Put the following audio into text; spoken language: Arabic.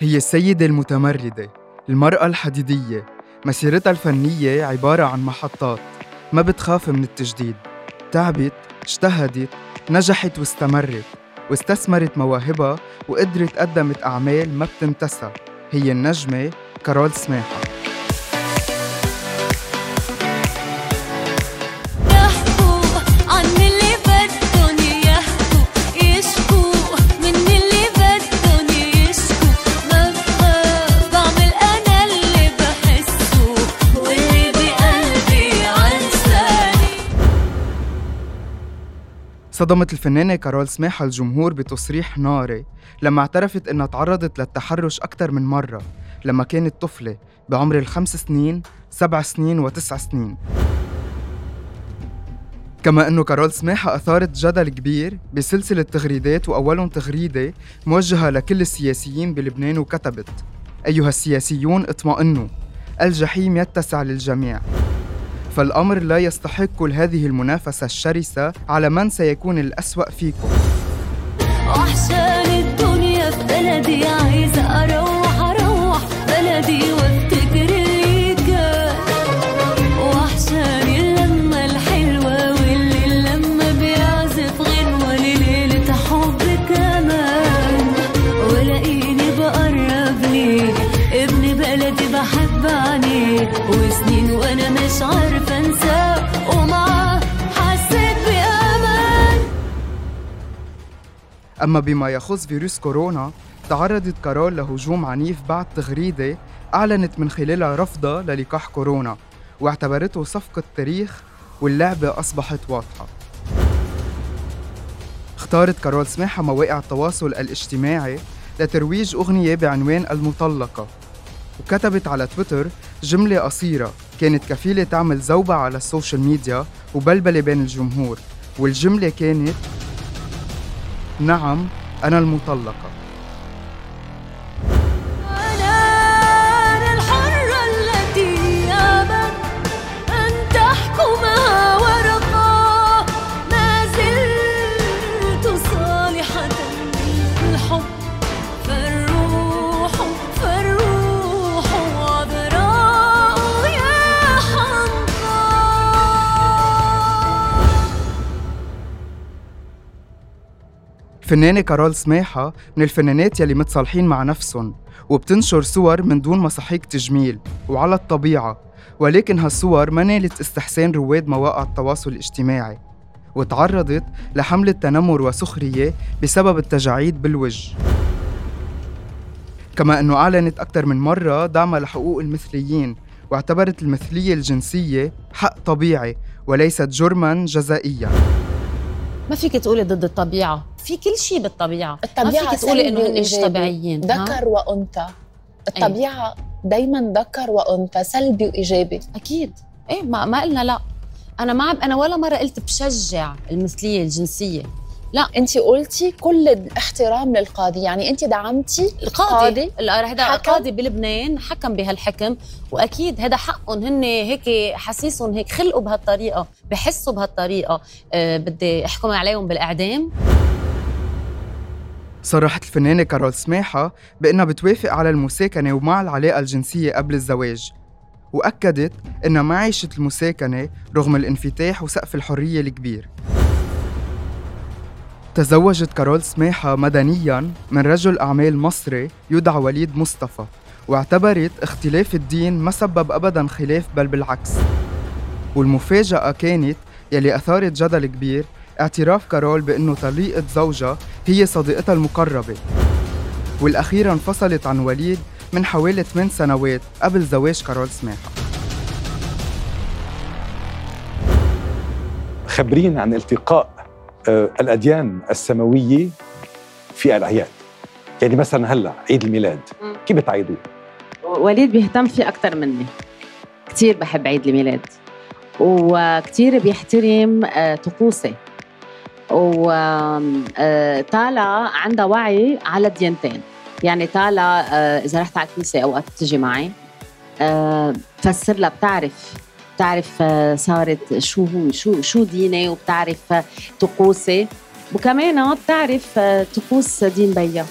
هي السيدة المتمردة المرأة الحديدية. مسيرتها الفنية عبارة عن محطات ما بتخاف من التجديد. تعبت اجتهدت نجحت واستمرت واستثمرت مواهبها وقدرت قدمت أعمال ما بتنتسى. هي النجمة كارول سماحة صدمت الفنانة كارول سماحة الجمهور بتصريح ناري لما اعترفت إنها تعرضت للتحرش أكثر من مرة لما كانت طفلة بعمر الخمس سنين سبع سنين وتسع سنين. كما أنه كارول سماحة أثارت جدل كبير بسلسلة تغريدات وأولهم تغريدة موجهة لكل السياسيين بلبنان وكتبت. أيها السياسيون اطمئنوا الجحيم يتسع للجميع. فالأمر لا يستحق هذه المنافسة الشرسة على من سيكون الأسوأ فيكم. وحشان الدنيا في بلدي عايزة أروح أروح بلدي وأفتكر اللمة الحلوة واللي بيعزف غنوة لليلة حب كمان. بقرب ابن بلدي بحب وسنين وأنا مش عارفه أما بما يخص فيروس كورونا تعرضت كارول لهجوم عنيف بعد تغريدة أعلنت من خلالها رفضها للقاح كورونا واعتبرته صفقة تاريخ واللعبة أصبحت واضحة. اختارت كارول سماحة مواقع التواصل الاجتماعي لترويج أغنية بعنوان المطلقة وكتبت على تويتر جملة قصيرة كانت كفيلة تعمل زوبعة على السوشيال ميديا وبلبلة بين الجمهور والجملة كانت نعم أنا المطلقة. الفنانة كارول سماحة من الفنانات يلي متصالحين مع نفسهم وبتنشر صور من دون مصاحيق تجميل وعلى الطبيعة ولكن هالصور ما نالت استحسان رواد مواقع التواصل الاجتماعي وتعرضت لحملة تنمر وسخرية بسبب التجاعيد بالوجه. كما أنه أعلنت أكثر من مرة دعمها لحقوق المثليين واعتبرت المثلية الجنسية حق طبيعي وليست جرما جزائيا. ما فيك تقولي ضد الطبيعة. في كل شيء بالطبيعة. الطبيعة ما فيك تقولي إنه هن مش طبيعيين ذكر وأنثى. الطبيعة دائما ذكر وأنثى سلبي وإيجابي. أكيد. إيه ما ما قلنا لا. أنا ما أنا ولا مرة قلت بشجع المثلية الجنسية. لا انت قلتي كل الاحترام للقاضي. يعني انت دعمتي القاضي هذا قاضي بلبنان حكم بهالحكم وأكيد هذا حقهم هن هيك حسيسهم هيك خلقوا بهالطريقة بحسوا بهالطريقة. أه بدي أحكم عليهم بالإعدام. صرحت الفنانة كارول سماحة بأنها بتوافق على المساكنة ومع العلاقة الجنسية قبل الزواج وأكدت أنها ما عيشت المساكنة رغم الانفتاح وسقف الحرية الكبير. تزوجت كارول سماحة مدنيا من رجل أعمال مصري يدعى وليد مصطفى واعتبرت اختلاف الدين ما سبب أبدا خلاف بل بالعكس. والمفاجأة كانت يلي أثارت جدل كبير اعتراف كارول بأنه طليقة زوجها هي صديقتها المقربة. والأخيرة انفصلت عن وليد من حوالي 8 سنوات قبل زواج كارول سماحة خبرينا عن التقاء الأديان السماوية في الأعياد. يعني مثلا هلأ عيد الميلاد. كيف بتعيدوه؟ وليد بيهتم فيه أكثر مني. كثير بحب عيد الميلاد. وكثير بيحترم آه، طقوسي. وطالع آه، عندها وعي على ديانتين يعني طالع إذا رحت على الكنيسة أوقات بتجي معي بفسر لها بتعرف بتعرف آه، صارت شو هو شو شو ديني وبتعرف آه، طقوسي. وكمان بتعرف آه، طقوس دين بيا.